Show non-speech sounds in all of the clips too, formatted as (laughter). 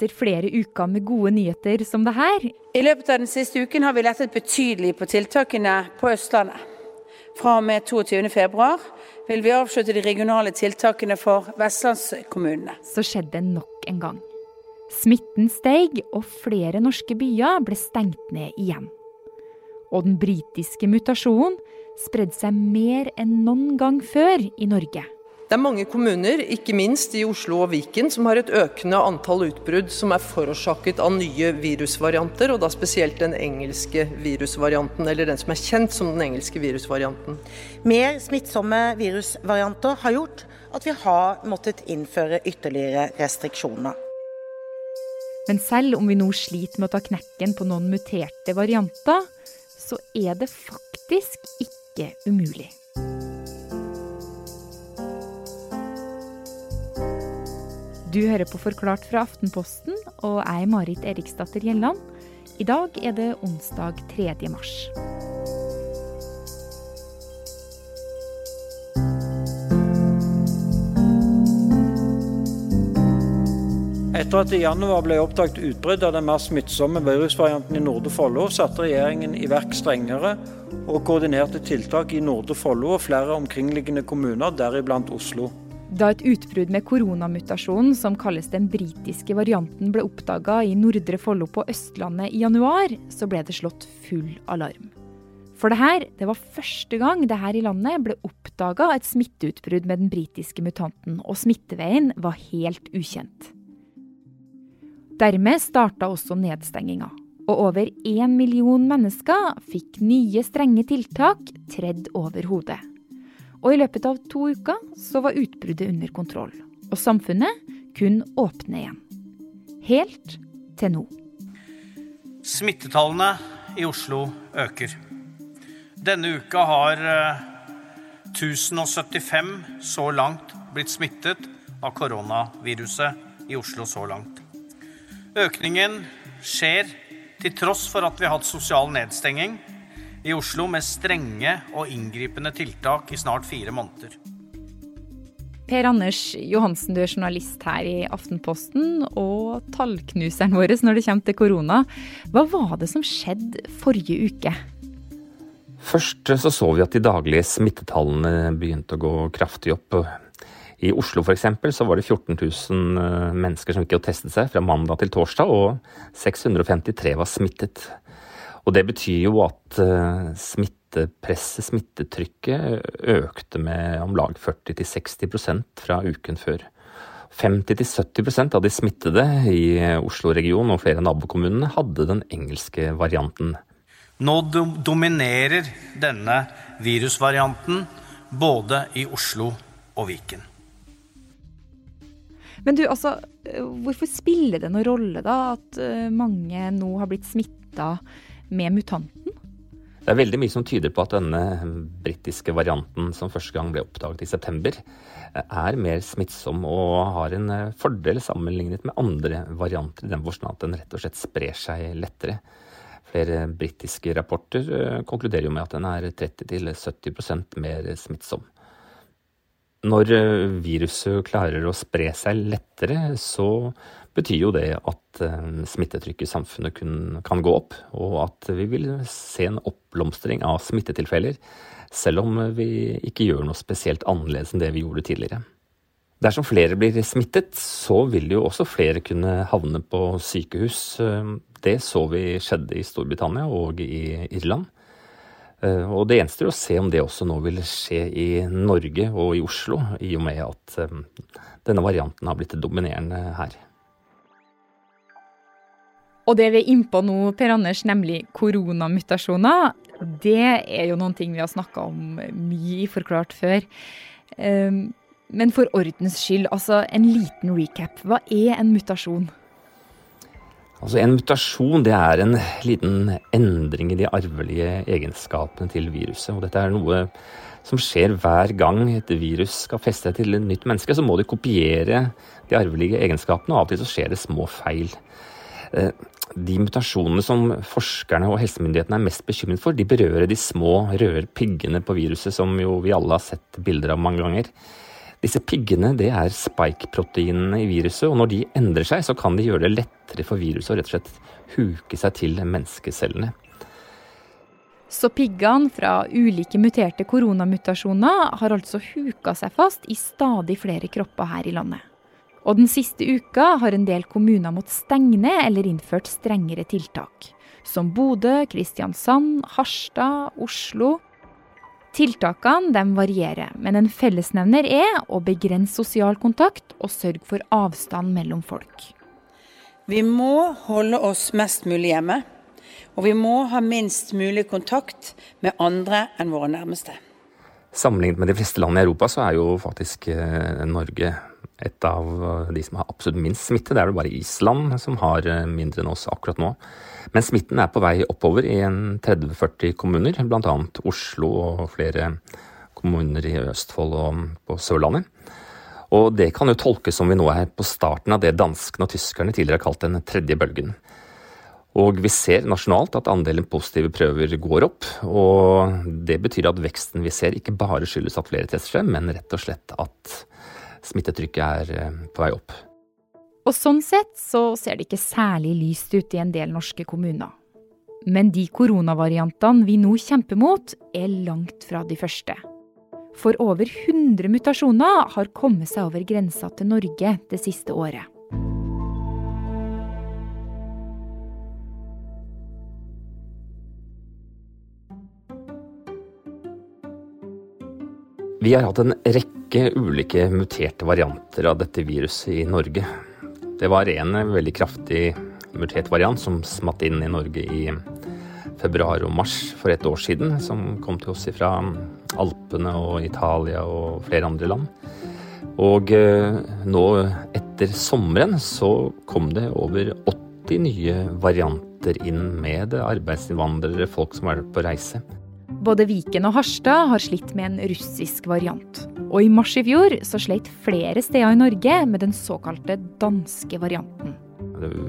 etter flere uker med gode nyheter som det her. I løpet av den siste uken har vi lettet betydelig på tiltakene på Østlandet. Fra og med 22.2 vil vi avslutte de regionale tiltakene for vestlandskommunene. Så skjedde det nok en gang. Smitten steg, og flere norske byer ble stengt ned igjen. Og den britiske mutasjonen spredde seg mer enn noen gang før i Norge. Det er mange kommuner, ikke minst i Oslo og Viken, som har et økende antall utbrudd som er forårsaket av nye virusvarianter, og da spesielt den engelske virusvarianten, eller den som er kjent som den engelske virusvarianten. Mer smittsomme virusvarianter har gjort at vi har måttet innføre ytterligere restriksjoner. Men selv om vi nå sliter med å ta knekken på noen muterte varianter, så er det faktisk ikke umulig. Du hører på Forklart fra Aftenposten, og jeg er Marit Eriksdatter Gjelland. I dag er det onsdag 3. mars. Etter at det i januar ble oppdaget utbrudd av den mer smittsomme virusvarianten i Nordre Follo, satte regjeringen i verk strengere og koordinerte tiltak i Nordre Follo og flere omkringliggende kommuner, deriblant Oslo. Da et utbrudd med koronamutasjonen, som kalles den britiske varianten, ble oppdaga i Nordre Follo på Østlandet i januar, så ble det slått full alarm. For det her, det var første gang det her i landet ble oppdaga et smitteutbrudd med den britiske mutanten, og smitteveien var helt ukjent. Dermed starta også nedstenginga, og over én million mennesker fikk nye strenge tiltak tredd over hodet. Og i løpet av to uker så var utbruddet under kontroll. Og samfunnet kun åpne igjen. Helt til nå. Smittetallene i Oslo øker. Denne uka har 1075 så langt blitt smittet av koronaviruset i Oslo så langt. Økningen skjer til tross for at vi har hatt sosial nedstenging i Oslo med strenge og inngripende tiltak i snart fire måneder. Per Anders Johansen, du er journalist her i Aftenposten og tallknuseren vår når det kommer til korona. Hva var det som skjedde forrige uke? Først så, så vi at de daglige smittetallene begynte å gå kraftig opp. I Oslo f.eks. så var det 14 000 mennesker som gikk og testet seg fra mandag til torsdag, og 653 var smittet. Og det betyr jo at smittepresset, smittetrykket, økte med om lag 40-60% fra uken før. 50-70% av de smittede i Oslo-regionen og flere nabokommunene hadde den engelske varianten. Nå dominerer denne virusvarianten både i Oslo og Viken. Men du, altså, hvorfor spiller det noen rolle da at mange nå har blitt smitta med mutanten? Det er veldig mye som tyder på at denne britiske varianten som første gang ble oppdaget i september, er mer smittsom og har en fordel sammenlignet med andre varianter, i den forstand at den rett og slett sprer seg lettere. Flere britiske rapporter konkluderer jo med at den er 30-70% mer smittsom. Når viruset klarer å spre seg lettere, så betyr jo det at smittetrykket i samfunnet kan gå opp, og at vi vil se en oppblomstring av smittetilfeller, selv om vi ikke gjør noe spesielt annerledes enn det vi gjorde tidligere. Dersom flere blir smittet, så vil jo også flere kunne havne på sykehus. Det så vi skjedde i Storbritannia og i Irland. Og det gjenstår å se om det også nå vil skje i Norge og i Oslo, i og med at denne varianten har blitt dominerende her. Og det vi er innpå nå, Per Anders, nemlig koronamutasjoner, det er jo noen ting vi har snakka om mye i Forklart før. Men for ordens skyld, altså en liten recap. Hva er en mutasjon? Altså En mutasjon det er en liten endring i de arvelige egenskapene til viruset. og Dette er noe som skjer hver gang et virus skal feste seg til et nytt menneske. Så må de kopiere de arvelige egenskapene, og av og til så skjer det små feil. De mutasjonene som forskerne og helsemyndighetene er mest bekymret for, de berører de små røde piggene på viruset som jo vi alle har sett bilder av mange ganger. Disse piggene det er spike-proteinene i viruset, og når de endrer seg, så kan de gjøre det lettere for viruset å rett og slett huke seg til menneskecellene. Så piggene fra ulike muterte koronamutasjoner har altså huka seg fast i stadig flere kropper her i landet. Og den siste uka har en del kommuner måttet stenge ned eller innført strengere tiltak. Som Bodø, Kristiansand, Harstad, Oslo. Tiltakene de varierer, men en fellesnevner er å begrense sosial kontakt og sørge for avstand mellom folk. Vi må holde oss mest mulig hjemme, og vi må ha minst mulig kontakt med andre enn våre nærmeste. Sammenlignet med de fleste land i Europa, så er jo faktisk eh, Norge et av eh, de som har absolutt minst smitte. Det er vel bare Island som har eh, mindre enn oss akkurat nå. Men smitten er på vei oppover i 30-40 kommuner, bl.a. Oslo og flere kommuner i Østfold og på Sørlandet. Og det kan jo tolkes som vi nå er på starten av det danskene og tyskerne tidligere har kalt den tredje bølgen. Og vi ser nasjonalt at andelen positive prøver går opp. Og det betyr at veksten vi ser ikke bare skyldes at flere tester seg, men rett og slett at smittetrykket er eh, på vei opp. Og sånn sett så ser det ikke særlig lyst ut i en del norske kommuner. Men de koronavariantene vi nå kjemper mot, er langt fra de første. For over 100 mutasjoner har kommet seg over grensa til Norge det siste året. Vi har hatt en rekke ulike muterte varianter av dette viruset i Norge. Det var en veldig kraftig mutert variant som smatt inn i Norge i februar og mars for et år siden, som kom til oss fra Alpene og Italia og flere andre land. Og eh, nå etter sommeren så kom det over 80 nye varianter inn med arbeidsinnvandrere, folk som var på reise. Både Viken og Harstad har slitt med en russisk variant. Og i mars i fjor så sleit flere steder i Norge med den såkalte danske varianten.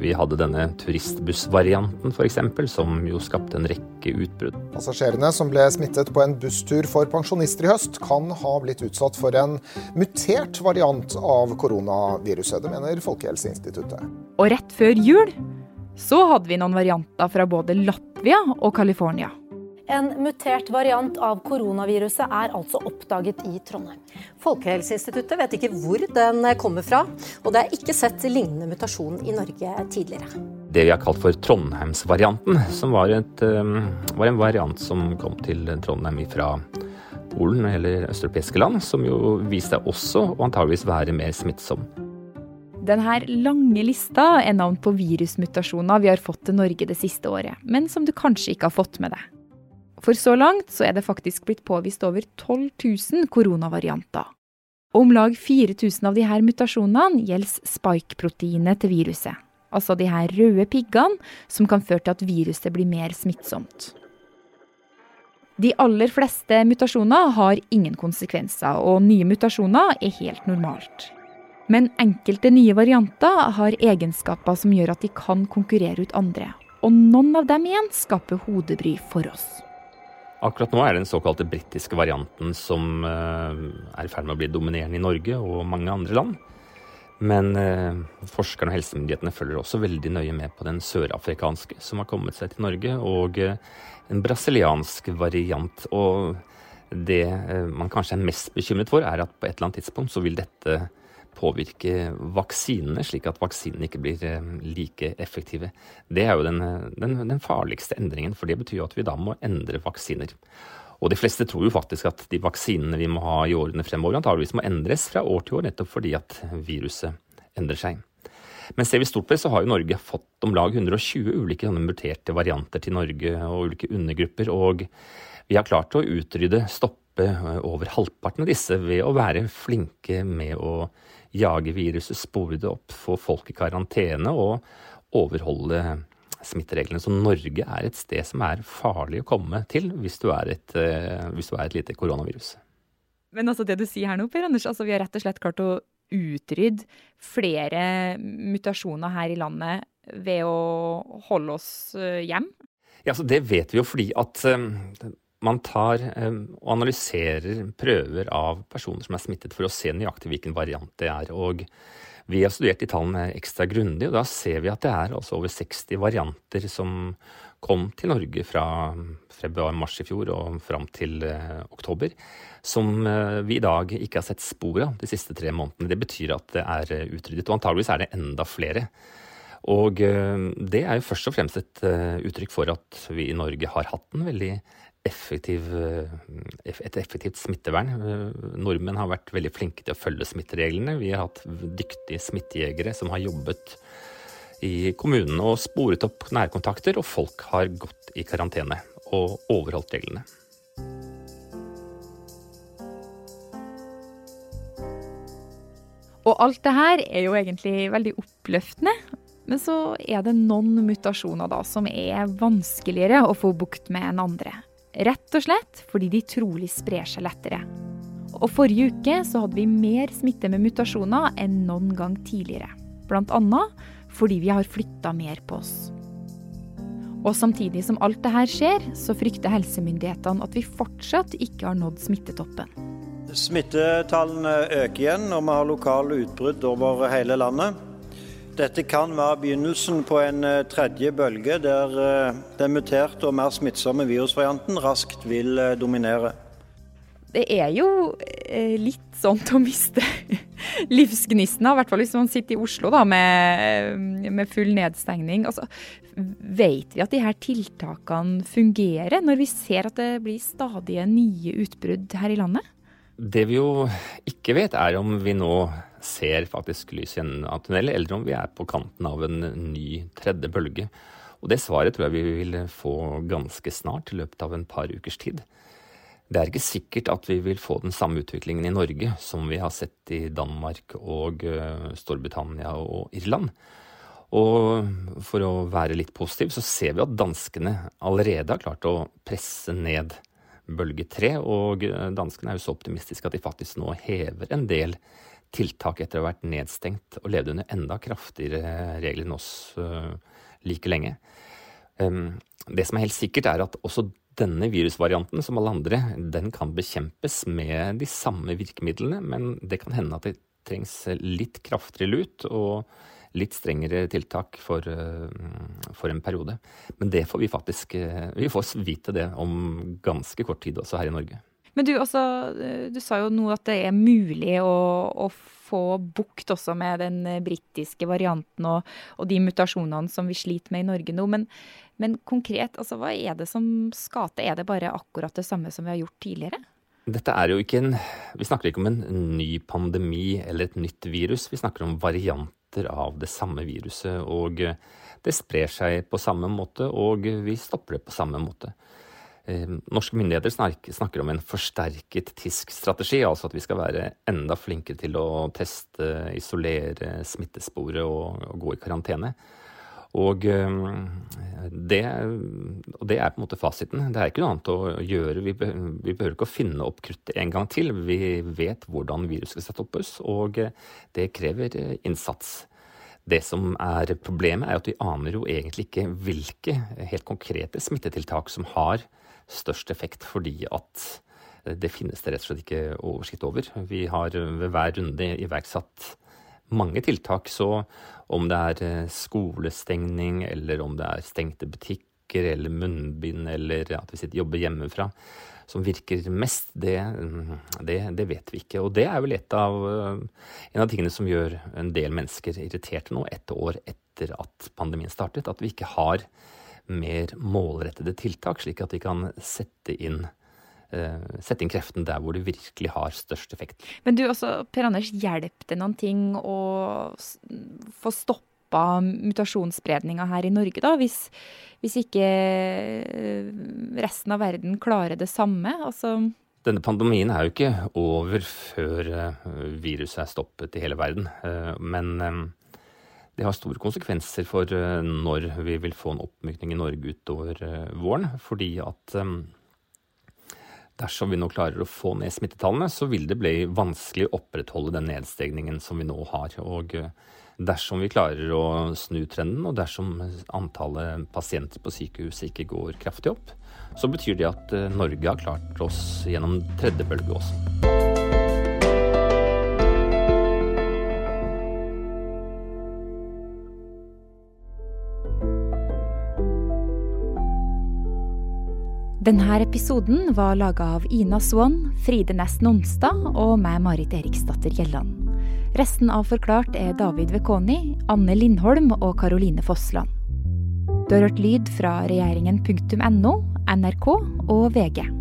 Vi hadde denne turistbussvarianten f.eks., som jo skapte en rekke utbrudd. Passasjerene som ble smittet på en busstur for pensjonister i høst, kan ha blitt utsatt for en mutert variant av koronaviruset. Det mener Folkehelseinstituttet. Og rett før jul så hadde vi noen varianter fra både Latvia og California. En mutert variant av koronaviruset er altså oppdaget i Trondheim. Folkehelseinstituttet vet ikke hvor den kommer fra, og det er ikke sett lignende mutasjon i Norge tidligere. Det vi har kalt for Trondheimsvarianten, som var, et, um, var en variant som kom til Trondheim fra Polen eller østeuropeiske land, som jo viste seg også å antageligvis være mer smittsom. Denne lange lista er navn på virusmutasjoner vi har fått til Norge det siste året, men som du kanskje ikke har fått med deg. For så langt så er det faktisk blitt påvist over 12 000 koronavarianter. Om lag 4000 av disse mutasjonene gjelder spike-proteinet til viruset. Altså de her røde piggene som kan føre til at viruset blir mer smittsomt. De aller fleste mutasjoner har ingen konsekvenser, og nye mutasjoner er helt normalt. Men enkelte nye varianter har egenskaper som gjør at de kan konkurrere ut andre. Og noen av dem igjen skaper hodebry for oss. Akkurat nå er det den såkalte britiske varianten som eh, er i ferd med å bli dominerende i Norge og mange andre land. Men eh, forskerne og helsemyndighetene følger også veldig nøye med på den sørafrikanske som har kommet seg til Norge, og eh, en brasiliansk variant. Og det man kanskje er mest bekymret for, er at på et eller annet tidspunkt så vil dette påvirke vaksinene, slik at vaksinene ikke blir eh, like effektive. Det er jo den, den, den farligste endringen, for det betyr jo at vi da må endre vaksiner. Og de fleste tror jo faktisk at de vaksinene vi må ha i årene fremover, antageligvis må endres fra år til år, nettopp fordi at viruset endrer seg. Men ser vi stort på det, så har jo Norge fått om lag 120 ulike muterte varianter til Norge og ulike undergrupper. Og vi har klart å utrydde, stoppe eh, over halvparten av disse ved å være flinke med å jage viruset, spore det opp, få folk i karantene og overholde smittereglene. Så Norge er et sted som er farlig å komme til hvis du er et, eh, hvis du er et lite koronavirus. Men altså det du sier her nå, Per Anders, altså vi har rett og slett klart å utrydde flere mutasjoner her i landet ved å holde oss eh, hjem? Ja, så Det vet vi jo fordi at man tar og analyserer prøver av personer som er smittet, for å se nøyaktig hvilken variant det er. og vi har studert de tallene ekstra grundig, og da ser vi at det er altså over 60 varianter som kom til Norge fra februar-mars i fjor og fram til eh, oktober, som eh, vi i dag ikke har sett spor av de siste tre månedene. Det betyr at det er eh, utryddet, og antageligvis er det enda flere. Og eh, det er jo først og fremst et eh, uttrykk for at vi i Norge har hatt en veldig effektiv, eh, et effektivt smittevern. Eh, nordmenn har vært veldig flinke til å følge smittereglene. Vi har hatt dyktige smittejegere som har jobbet i kommunene og sporet opp nærkontakter, og folk har gått i karantene og overholdt reglene. Og alt det her er jo egentlig veldig oppløftende. Men så er det noen mutasjoner da som er vanskeligere å få bukt med enn andre. Rett og slett fordi de trolig sprer seg lettere. Og Forrige uke så hadde vi mer smitte med mutasjoner enn noen gang tidligere. Bl.a. fordi vi har flytta mer på oss. Og samtidig som alt dette skjer, så frykter helsemyndighetene at vi fortsatt ikke har nådd smittetoppen. Smittetallene øker igjen, og vi har lokale utbrudd over hele landet. Dette kan være begynnelsen på en eh, tredje bølge, der eh, den muterte og mer smittsomme virusvarianten raskt vil eh, dominere. Det er jo litt sånn å miste (laughs) livsgnisten, i hvert fall hvis man sitter i Oslo da, med, med full nedstengning. Altså, vet vi at de her tiltakene fungerer, når vi ser at det blir stadige nye utbrudd her i landet? Det vi jo ikke vet, er om vi nå ser faktisk lys i enden av tunnelen, eller om vi er på kanten av en ny tredje bølge. Og det svaret tror jeg vi vil få ganske snart, i løpet av en par ukers tid. Det er ikke sikkert at vi vil få den samme utviklingen i Norge som vi har sett i Danmark og eh, Storbritannia og Irland. Og for å være litt positiv, så ser vi at danskene allerede har klart å presse ned bølge tre. Og eh, danskene er jo så optimistiske at de faktisk nå hever en del tiltak etter å ha vært nedstengt og levd under enda kraftigere regler enn oss uh, like lenge. Um, det som er helt sikkert, er at også denne virusvarianten, som alle andre, den kan bekjempes med de samme virkemidlene, men det kan hende at det trengs litt kraftigere lut og litt strengere tiltak for, uh, for en periode. Men det får vi faktisk uh, Vi får vite det om ganske kort tid også her i Norge. Men du, altså, du sa jo nå at det er mulig å, å få bukt også med den britiske varianten og, og, de mutasjonene som vi sliter med i Norge nå. Men, men konkret, altså, hva er det som skal til? Er det bare akkurat det samme som vi har gjort tidligere? Dette er jo ikke en Vi snakker ikke om en ny pandemi eller et nytt virus. Vi snakker om varianter av det samme viruset. Og det sprer seg på samme måte, og vi stopper det på samme måte. Eh, norske myndigheter snakker om en forsterket TISK-strategi, altså at vi skal være enda flinkere til å teste, isolere smittesporet og, og gå i karantene. Og eh, det, og det, er på en måte fasiten. Det er ikke noe annet å gjøre. Vi, behøver ikke å finne opp kruttet en gang til. Vi vet hvordan viruset skal settes og det krever innsats. Det som er problemet, er at vi aner jo egentlig ikke hvilke helt konkrete smittetiltak som har størst effekt, fordi at det finnes det rett og slett ikke oversikt over. Vi har ved hver runde iverksatt mange tiltak, så om det er eh, skolestengning, eller om det er stengte butikker, eller munnbind, eller at vi sitter jobber hjemmefra, som virker mest, det, det, det, vet vi ikke. Og det er vel av, eh, en av tingene som gjør en del mennesker irriterte nå, ett år etter at pandemien startet, at vi ikke har mer målrettede tiltak, slik at de kan sette inn, uh, sette inn kreften der hvor det virkelig har størst effekt. Men du, også, Per Anders, hjelper det noen ting å få stoppa mutasjonsspredninga her i Norge, da? Hvis, hvis, ikke eh, resten av verden klarer det samme? Altså denne pandemien er jo ikke over før eh, viruset er stoppet i hele verden. Men det har store konsekvenser for eh, når vi vil få en oppmykning i Norge utover eh, våren. Fordi at eh, dersom vi nå klarer å få ned smittetallene, så vil det bli vanskelig å opprettholde den nedstegningen som vi nå har. Og Dersom vi klarer å snu trenden, og dersom antallet pasienter på sykehuset ikke går kraftig opp, så betyr det at eh, Norge har klart oss gjennom tredje bølge også. Denne episoden var laga av Ina Swann, Fride Næss Nonstad og meg, Marit Eriksdatter Gjelland. Resten av Forklart er David Vekoni, Anne Lindholm og Karoline Fossland. Du har hørt lyd fra regjeringen.no, NRK og VG.